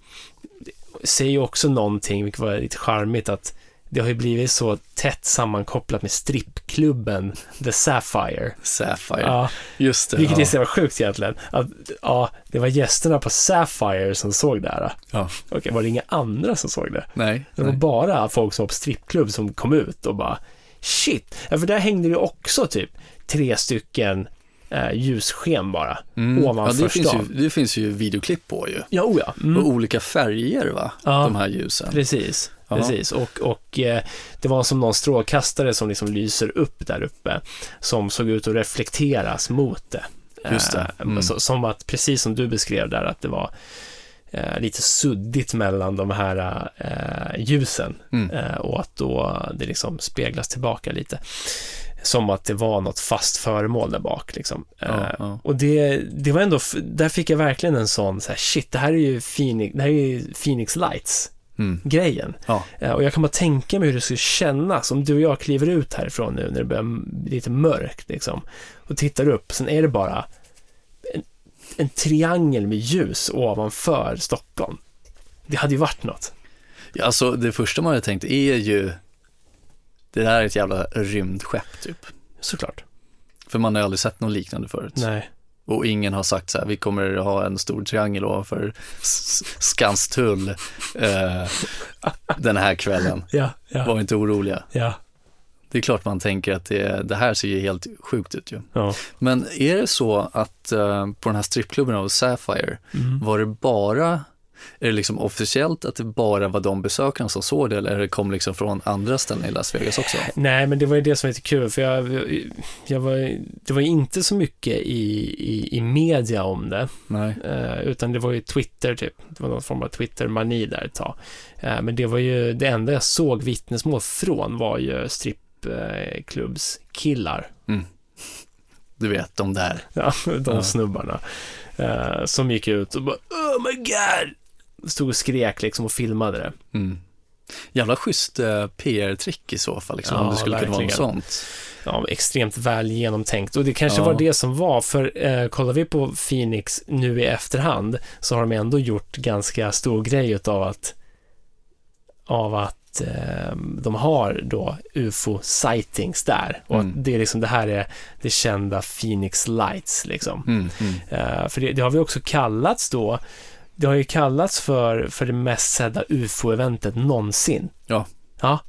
säger ju också någonting, vilket var lite charmigt, att det har ju blivit så tätt sammankopplat med strippklubben The Sapphire. Sapphire, Ja, just det. vilket är ja. så jävla sjukt egentligen. Att, ja, det var gästerna på Sapphire som såg det här. Ja. Okej, var det inga andra som såg det? Nej, Det var nej. bara folk som var på strippklubb som kom ut och bara shit. Ja, för där hängde det ju också typ tre stycken eh, ljussken bara. Mm. ovanför ja, det, finns ju, stan. det finns ju videoklipp på ju. Ja, oh ja. Mm. Och olika färger va, Ja. de här ljusen. Precis, precis. Och, och eh, det var som någon strålkastare som liksom lyser upp där uppe, som såg ut att reflekteras mot det. Just det. Eh, Mm. så, som att, precis som du beskrev där, att det var eh, lite suddigt mellan de här eh, ljusen Mm. och att då det liksom speglas tillbaka lite. Som att det var något fast föremål där bak. Liksom. Ja, Eh, ja. Och det, det var ändå, där fick jag verkligen en sån, så här, shit, det här är ju Phoenix, det här är Phoenix Lights Mm. grejen. Ja. Eh, Och jag kan bara tänka mig hur det skulle kännas om du och jag kliver ut härifrån nu när det börjar bli lite mörkt liksom. Och tittar upp, sen är det bara en, en triangel med ljus ovanför Stockholm. Det hade ju varit något. Ja, Alltså det första man hade tänkt är ju, det där är ett jävla rymdskepp typ. Såklart. För man har aldrig sett något liknande förut. Nej. Och ingen har sagt så här, vi kommer ha en stor triangel ovanför Skanstull eh, den här kvällen. Ja, ja, Var inte oroliga. ja. Det är klart man tänker att det, det här ser ju helt sjukt ut ju. ja. Men är det så att eh, på den här strippklubben av Sapphire, Mm. var det bara, är det liksom officiellt att det bara var de besökarna som såg det eller det kom liksom från andra ställen i Las Vegas också? Nej, men det var ju det som var lite kul, för jag, jag var, det var inte så mycket i, i, i media om det. Nej. Eh, utan det var ju Twitter typ. Det var någon form av Twitter-mani där ett tag. Eh, men det var ju, det enda jag såg vittnesmål från var ju strippklubbskillar. Du vet, de där. Ja, de Ja. snubbarna. Eh, som gick ut och bara Oh my god! Stod och skrek liksom och filmade det. Mm. Jävla schysst eh, PR-trick i så fall, liksom, Ja, om det skulle kunna vara något verkligen. sånt. Ja, extremt väl genomtänkt. Och det kanske Ja. var det som var, för eh, kollar vi på Phoenix nu i efterhand så har de ändå gjort ganska stor grej utav att av att eh, de har då UFO-sightings där. Och Mm. att det är liksom, det här är det kända Phoenix Lights liksom. Mm, mm. Eh, för det, det har vi också kallats då, det har ju kallats för, för det mest sedda UFO-eventet någonsin. Ja. Ja,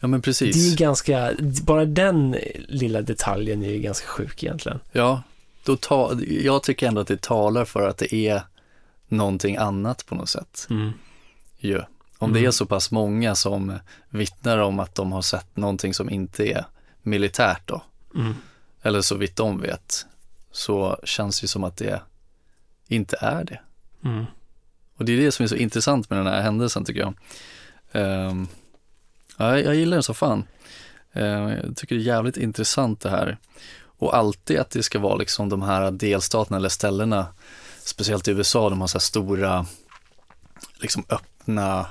Ja, men det är precis. ju ganska, bara den lilla detaljen är ju ganska sjuk egentligen. Ja, då ta, jag tycker ändå att det talar för att det är någonting annat på något sätt. Mm. Ju. Om Mm. det är så pass många som vittnar om att de har sett någonting som inte är militärt då, Mm. eller så vitt de vet, så känns det som att det inte är det. Mm. Och det är det som är så intressant med den här händelsen tycker jag. Um, ja, jag gillar den så fan. Uh, jag tycker det är jävligt intressant det här. Och alltid att det ska vara liksom de här delstaterna eller ställena, speciellt i USA, de har så här stora, liksom öppna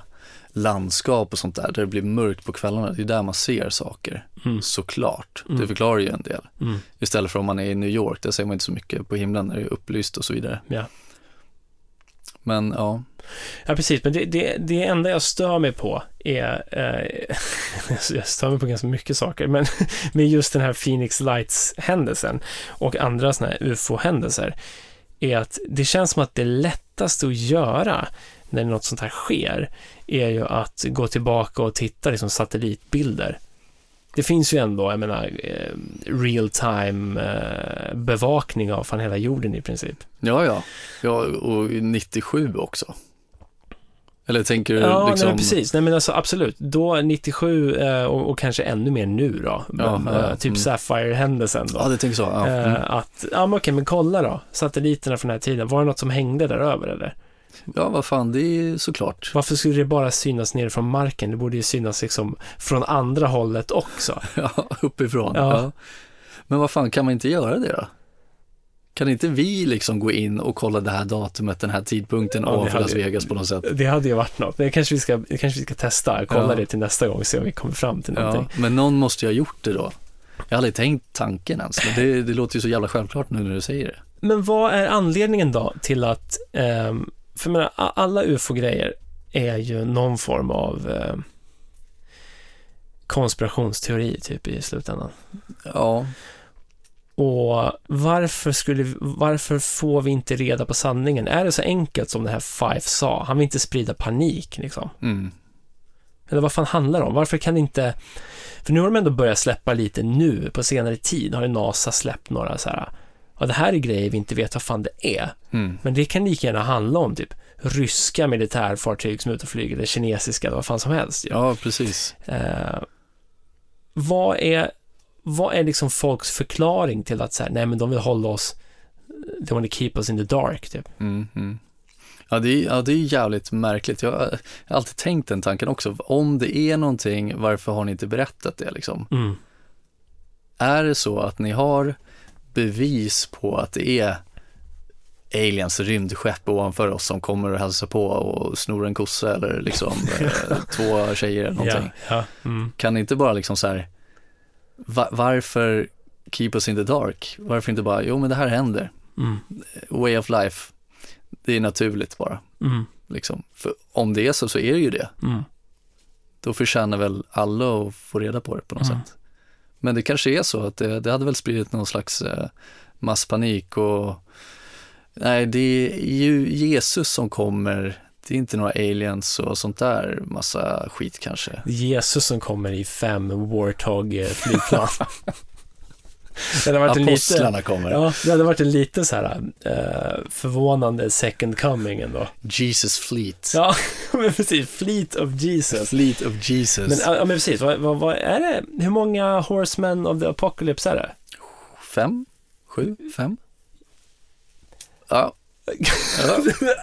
landskap och sånt där, där det blir mörkt på kvällarna. Det är där man ser saker, Mm. såklart. Mm. Det förklarar ju en del. Mm. Istället för om man är i New York, där ser man inte så mycket på himlen, när det är upplyst och så vidare. Ja. Men ja, Ja, precis. Men det, det, det enda jag stör mig på är... Eh, jag stör mig på ganska mycket saker, men med just den här Phoenix Lights-händelsen och andra sådana här UFO-händelser är att det känns som att det lättaste att göra när något sånt här sker är ju att gå tillbaka och titta liksom satellitbilder. Det finns ju ändå, jag menar, eh, real time eh, bevakning av fan hela jorden i princip. ja, ja. Ja, och 97 också. Eller tänker du Ja, liksom? nej, men precis. Nej, men alltså absolut. Då 97 eh, och, och kanske ännu mer nu då. Ja, Men, ja, typ mm. Sapphire-händelsen då. Ja, det tänker så. Ja. Mm. Att, ja men okej, men kolla då. Satelliterna från den här tiden, var det något som hängde där över eller? Ja, vad fan, det är såklart. Varför skulle det bara synas ner från marken? Det borde ju synas liksom från andra hållet också. Ja, uppifrån. Ja. Ja. Men vad fan, kan man inte göra det då? Kan inte vi liksom gå in och kolla det här datumet, den här tidpunkten Ja, hade- Las Vegas på något sätt? Det hade ju varit något. Det kanske vi ska, kanske vi ska testa. Kolla Ja. det till nästa gång och se om vi kommer fram till Ja, någonting. men någon måste ju ha gjort det då. Jag har aldrig tänkt tanken ens, men det, det låter ju så jävla självklart nu när du säger det. Men vad är anledningen då till att, ehm, för menar, alla ufo-grejer är ju någon form av ehm, konspirationsteori typ i slutändan. Ja, Och varför skulle, varför får vi inte reda på sanningen? Är det så enkelt som det här Fife sa? Han vill inte sprida panik liksom. mm. Eller vad fan handlar det om? Varför kan inte... För nu har de ändå börjat släppa lite nu, på senare tid har ju NASA släppt några så här, ja det här är grejer vi inte vet vad fan det är. Mm. Men det kan lika gärna handla om typ ryska militärfartyg som är ute och flyger, eller kinesiska, eller vad fan som helst. ja precis. Eh, vad är, vad är liksom folks förklaring till att så här, nej men de vill hålla oss, they want to keep us in the dark, typ. Mm, mm. Ja, det är, ja, det är jävligt märkligt. Jag har alltid tänkt den tanken också. Om det är någonting, varför har ni inte berättat det liksom? Mm. Är det så att ni har bevis på att det är aliens, rymdskepp ovanför oss som kommer och hälsar på och snor en kossa eller liksom eh, två tjejer eller någonting. Ja, ja. Mm. Kan inte bara liksom så här, va- varför keep us in the dark? Varför inte bara, jo men det här händer, Mm. way of life, det är naturligt bara. Mm. Liksom. För om det är så, så är det ju det. Mm. Då förtjänar väl alla att få reda på det på något Mm. sätt. Men det kanske är så att det, det hade väl spridit någon slags eh, masspanik och nej, det är ju Jesus som kommer, det är inte några aliens och sånt där, massa skit kanske. Jesus som kommer i fem Warthog-flygplan. det hade en lite, Apostlarna kommer. ja, det hade varit en lite så här eh, förvånande second coming ändå. Jesus Fleet. Ja, men precis. Fleet of Jesus. Fleet of Jesus. Men, ja, men precis, vad, vad, vad är det? Hur många Horsemen of the Apocalypse är det? Fem? Sju? Fem? Ja.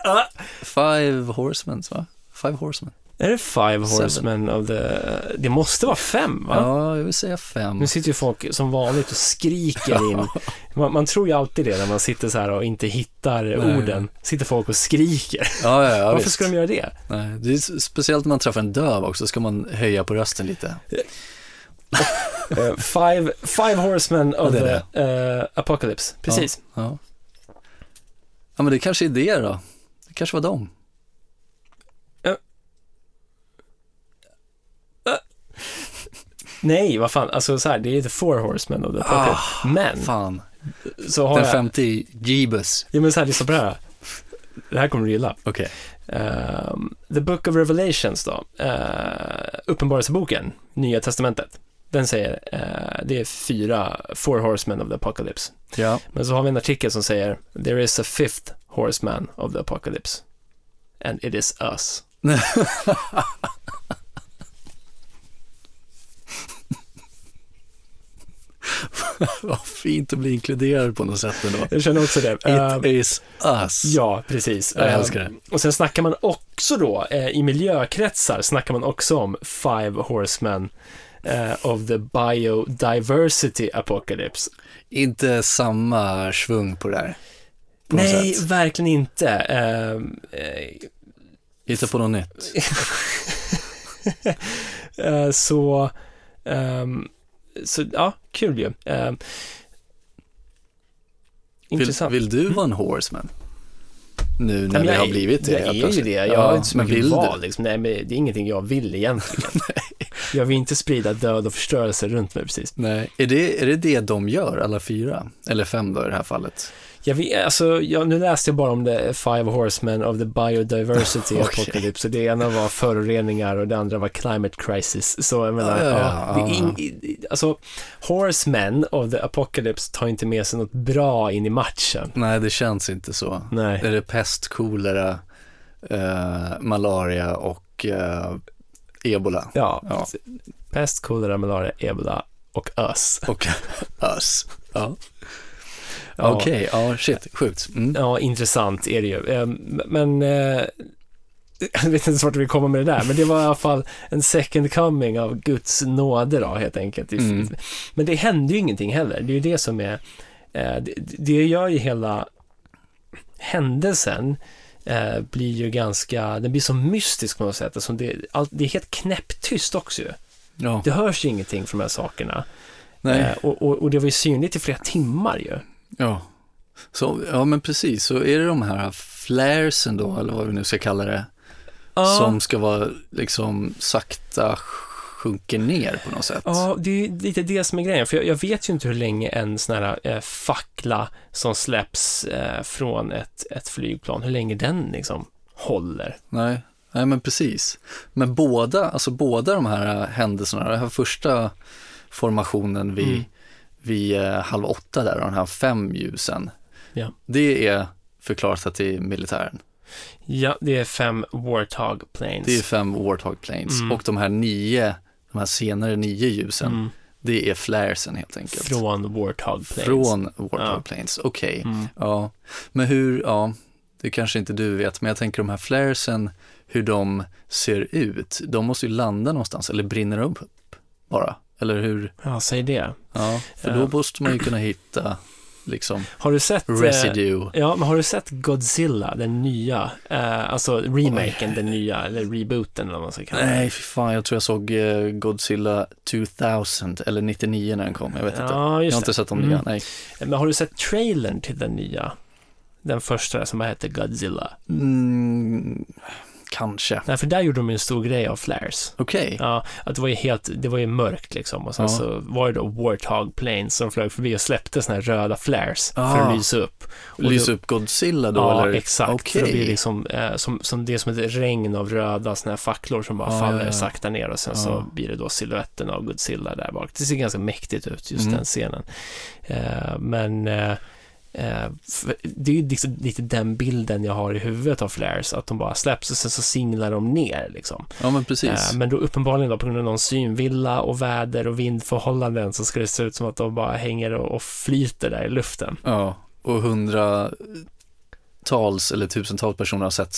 ja. Five horsemen, va? Five horsemen. Är det Five. Horsemen of the... Det måste vara fem, va? Ja, jag vill säga fem. Nu sitter ju folk som vanligt och skriker in. Man, man tror ju alltid det när man sitter så här och inte hittar Nej. orden. Sitter folk och skriker. Ja, ja, ja Varför visst. ska de göra det? Nej, det är speciellt när man träffar en döv också, ska man höja på rösten lite. Eh, five, five Horsemen of Ja, det the eh, Apocalypse. Precis. Ja. ja, men det kanske är det då. Det kanske var dem. Nej, vad fan. Alltså så här, det är The Four Horsemen of the Apocalypse. Men, Fan, så har den jag... femte i Jeebus. Ja, men så här, lyssna på det här. Det här kommer du gilla. Okej. Ehm, The Book of Revelations då, uh, Uppenbarelseboken, Nya Testamentet. Den säger, uh, det är fyra, Four Horsemen of the Apocalypse. Ja. Men så har vi en artikel som säger, There is a fifth horseman of the apocalypse. And it is us. Vad fint att bli inkluderad på något sätt ändå. Jag känner också det. It is us. Ja, precis. Jag Eh, älskar det. Och sen snackar man också då, eh, i miljökretsar snackar man också om Five Horsemen eh, of the Biodiversity Apocalypse. Inte samma svung på det där. På Nej, verkligen inte. Eh, eh, Hitta på något nytt. så, ehm, så, ja, kul ju. Eh, Vill, intressant. vill du vara en horseman? Nu när jag har blivit det Jag är ju det. Jag Ja, har inte så mycket vill val. Liksom. Nej, men det är ingenting jag vill egentligen. jag vill inte sprida död och förstörelse runt mig precis. Nej, är det, är det det de gör, alla fyra? Eller fem då i det här fallet? Jag vet, alltså, jag, nu läste jag bara om det Five Horsemen of the Biodiversity Okej. Apocalypse. Det ena var föroreningar och det andra var Climate Crisis. Så jag menar, Ja, ja, ja, ing, alltså, Horsemen of the Apocalypse tar inte med sig något bra in i matchen. Nej, det känns inte så. Nej. Är det pest, kolera, eh, malaria och eh, ebola? Ja, Ja. pest, kolera, malaria, ebola och ös. Och us. Ja. Ja. Okej, ja shit, sjukt. Mm. Ja, intressant är det ju. Eh, Men eh, jag vet inte vart vi kommer med det där, men det var i alla fall en second coming av Guds nåde då, helt enkelt. Mm. Men det hände ju ingenting heller. Det är ju det som är, eh, det, gör ju hela händelsen eh, blir ju ganska, den blir så mystisk på något sätt. Alltså det, det är helt knäpptyst också ju. Ja, Det hörs ju ingenting från de här sakerna. nej, och, och, och det var ju synligt i flera timmar ju. Ja. Så, ja men precis, så är det de här flaresen då, eller vad vi nu ska kalla det, som ska vara liksom sakta sjunker ner på något sätt. Ja, det är lite det som är grejen, för jag, jag vet ju inte hur länge en sån här eh, fackla som släpps eh, från ett, ett flygplan, hur länge den liksom håller. Nej, nej men precis. Men båda, alltså båda de här händelserna, den här första formationen vid, Mm. Vid eh, halv åtta där, och de här fem ljusen, Ja. det är förklarat är militären. Ja, det är fem Warthog planes. Det är fem Warthog planes Mm. och de här nio, de här senare nio ljusen, mm, det är flaresen helt enkelt. från Warthog planes. Från Warthog Ja. planes, okej. Mm. Ja, men hur, ja, det kanske inte du vet, men jag tänker de här flaresen, hur de ser ut, de måste ju landa någonstans, eller brinner de upp bara? Eller hur? Ja, säg det. Ja, för då måste man ju kunna hitta, liksom, Har du sett... eh, residue. Ja, men har du sett Godzilla, den nya? Eh, alltså remaken, den nya, eller rebooten eller vad man ska kalla det. Nej, fy fan, jag tror jag såg eh, Godzilla 2000, eller 99 när den kom, jag vet inte. Ja, Jag just har inte sett de Mm. nya, nej. Men har du sett trailern till den nya? Den första som hette Godzilla. Mm, kanske. Nej, för där gjorde de en stor grej av flares. Okej. Ja, att det var ju helt, det var ju mörkt liksom och sen Ja. så var det då Warthog Planes som flög förbi och släppte såna här röda flares för Ah. att lysa upp. Och Lysa upp Godzilla då, ja, eller? exakt. Okej. För det blir liksom, eh, som, som det är som ett regn av röda såna här facklor som bara Ja, faller ja, ja. sakta ner och sen så Ja. blir det då siluetten av Godzilla där bak. Det ser ganska mäktigt ut, just Mm. den scenen. Eh, men eh, för- det är ju liksom lite den bilden jag har i huvudet av flares, att de bara släpps och sen så singlar de ner liksom. Ja, men precis. Eh, Men då uppenbarligen då på grund av någon synvilla och väder och vindförhållanden så ska det se ut som att de bara hänger och, flyter där i luften. Ja, och hundratals eller tusentals personer har sett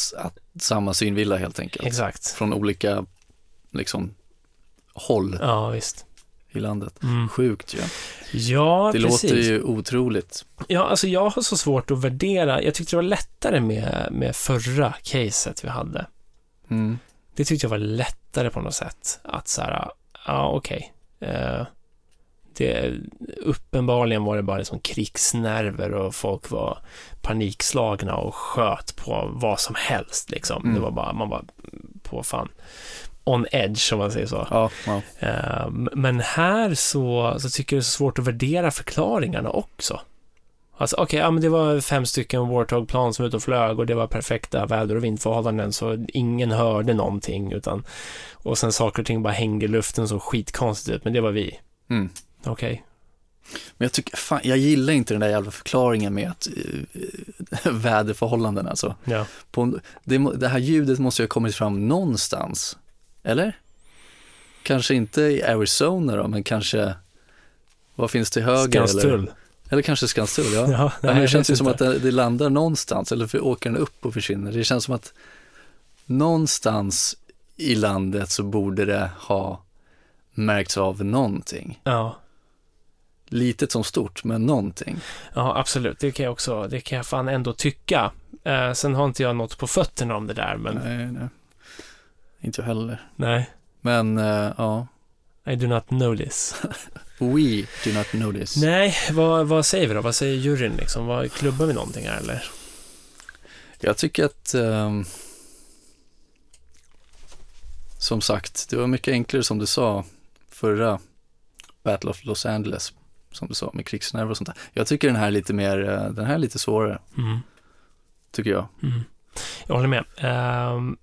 samma synvilla helt enkelt. Exakt. Från olika, liksom, håll Ja, visst. I landet. Mm. Sjukt ju. Ja, Det precis. låter ju otroligt. Ja, alltså jag har så svårt att värdera. Jag tyckte det var lättare med, med förra caset vi hade. Mm. Det tyckte jag var lättare på något sätt. Att så här, ja okej. Eh, det, uppenbarligen var det bara liksom krigsnerver och folk var panikslagna och sköt på vad som helst liksom. Mm. Det var bara, man var på fan on edge om man säger så. Ja, ja. Eh, Men här så, så tycker jag det är svårt att värdera förklaringarna också. Alltså okej, ja men det var fem stycken Warthog-plan som var ute och flög och det var perfekta väder och vindförhållanden så ingen hörde någonting utan och sen saker och ting bara hängde i luften så skitkonstigt ut, men det var vi. Mm. Okej. Men jag tycker, fan, jag gillar inte den där jävla förklaringen med att uh, väderförhållanden alltså. Ja. På, det, det här ljudet måste ju ha kommit fram någonstans, eller? Kanske inte i Arizona då, men kanske, Vad finns till höger? Eller, Skanstull. eller kanske Skanstull, ja. Ja, nej, det jag känns ju som att det, det landar någonstans, eller för åker den upp och försvinner. Det känns som att någonstans i landet så borde det ha märkts av någonting. Ja. Litet som stort, men någonting. ja, absolut. Det kan jag också, det kan jag fan ändå tycka. Eh, sen har inte jag något på fötterna om det där, men Nej, nej. Inte jag heller. nej. Men eh, ja, I do not know this. we do not know this. Nej, vad, vad säger vi då? Vad säger juryn liksom? Vad, klubbar vi någonting här eller? Jag tycker att, ehm, som sagt, det var mycket enklare som du sa förra Battle of Los Angeles, som du sa, med krigsnerver och sånt där. Jag tycker den här är lite mer, eh, den här är lite svårare, Mm. tycker jag. Mm. Jag håller med. Ehm,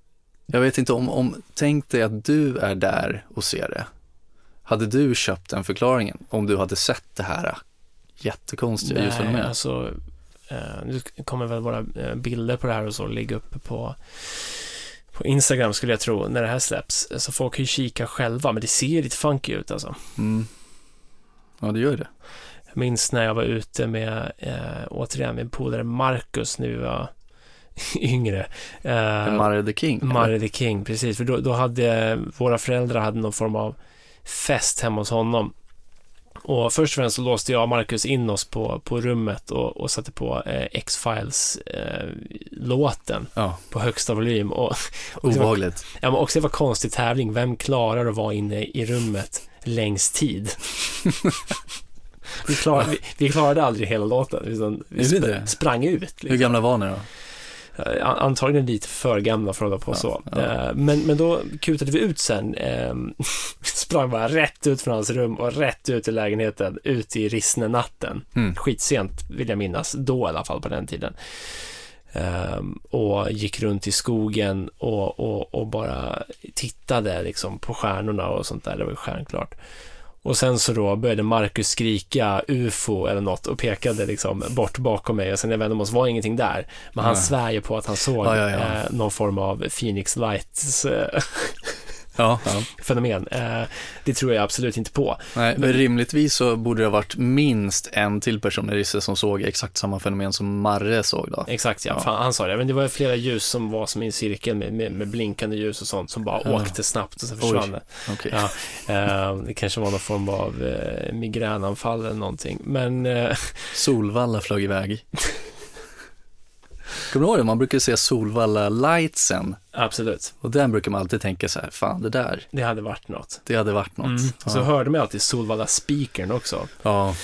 Jag vet inte om, om, tänk dig att du är där och ser det. Hade du köpt den förklaringen om du hade sett det här jättekonstiga nej, ljusfenomenet? alltså, eh, nu kommer väl våra eh, bilder på det här och så ligga uppe på, på Instagram skulle jag tro, när det här släpps. Så folk kan ju kika själva, men det ser lite funky ut alltså. Mm. Ja, det gör det. Jag minns när jag var ute med, eh, återigen, min polare Marcus vi var yngre. Eh, Marre the King. eller? Marry the King, precis. För då, då hade våra föräldrar hade någon form av fest hemma hos honom. Och först och främst så låste jag och Marcus in oss på, på rummet och, och satte på eh, X-Files-låten Ja, på högsta volym. Och, och var, obehagligt. ja, men också det var konstig tävling. Vem klarar att vara inne i rummet längst tid? vi, klar, vi, vi klarade aldrig hela låten, vi Är det sp- det? sprang ut. Liksom. Hur gamla var ni då? Eh, an- Antagligen lite för gamla för att hålla på Ja, så. ja. Eh, Men, men då kutade vi ut sen. Eh, sprang bara rätt ut från hans rum och rätt ut i lägenheten, ut i Rissne-natten. Mm. Skitsent vill jag minnas, då i alla fall på den tiden. Eh, och gick runt i skogen och, och, och bara tittade liksom på stjärnorna och sånt där. Det var ju stjärnklart. Och sen så då började Marcus skrika ufo eller något och pekade liksom bort bakom mig och sen när jag vände mig var ingenting där. Men han Nej. svär ju på att han såg Ja, ja, ja. Eh, någon form av Phoenix Lights eh, Ja, ja. fenomen. Eh, det tror jag absolut inte på. Nej, men rimligtvis så borde det ha varit minst en till person i Risse som såg exakt samma fenomen som Marre såg då. Exakt ja. Fan, han sa det. Men det var flera ljus som var som i en cirkel med, med, med blinkande ljus och sånt som bara åkte snabbt och sen försvann det. Ja, eh, det kanske var någon form av eh, migränanfall eller någonting. Men Solvalla flög iväg. Kommer du ihåg det? Man brukar se Solvalla-lightsen absolut, och den brukar man alltid tänka så här, fan det där, det hade varit något. det hade varit något. Mm. Ja. Så hörde man alltid Solvalla speakern också. ja.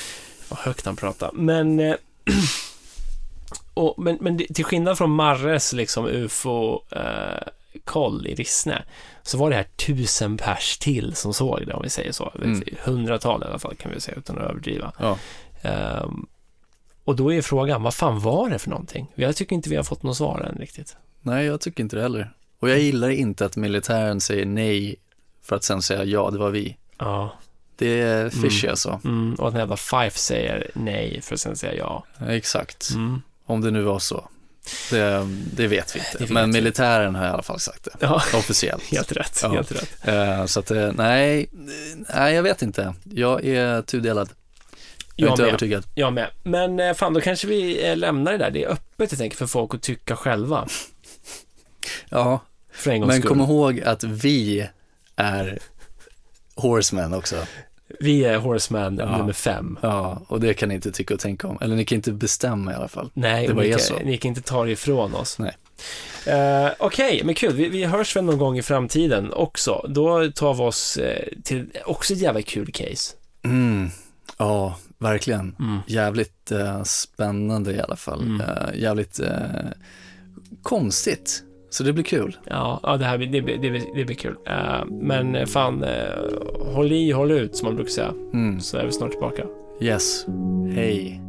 Vad högt han pratade. Men, eh, och, men, men till skillnad från Marres liksom ufo-koll i Rissne, så var det här tusen pers till som såg det, om vi säger så. Mm. Hundratal i alla fall, kan vi säga, utan att överdriva. ja. Ehm, och då är frågan, vad fan var det för någonting? Jag tycker inte vi har fått något svar än riktigt. Nej, jag tycker inte det heller. Och jag gillar inte att militären säger nej för att sen säga ja, det var vi. Ja. Det är fishy Mm. alltså. Mm, och att en jävla Fife säger nej för att sen säga ja. Exakt. Mm. Om det nu var så. Det, det vet vi inte. Vet Men militären har i alla fall sagt det. Ja, Officiellt. helt rätt. Ja. Helt rätt. Eh, så att, eh, nej, nej, jag vet inte. Jag är tudelad. Jag är inte med. övertygad. Jag med. Men eh, fan, då kanske vi eh, lämnar det där. Det är öppet, jag tänker, för folk att tycka själva. Ja, För en gångs men skull. kom ihåg att vi är horsemen också. Vi är Horseman Ja. nummer fem. Ja, och det kan ni inte tycka och tänka om. Eller ni kan inte bestämma i alla fall. Nej, Det bara ni, kan, så. ni kan inte ta det ifrån oss. Nej. Eh, Okej, men kul. Vi, vi hörs väl någon gång i framtiden också. Då tar vi oss till också ett jävla kul case. Mm. Ja, verkligen. Mm. Jävligt eh, spännande i alla fall. Mm. Eh, jävligt eh, konstigt. Så det blir kul. Ja, ja det här det, det, det blir kul. Eh, men eh, fan, eh, håll i, håll ut som man brukar säga. Mm. Så är vi snart tillbaka. Yes. Hej.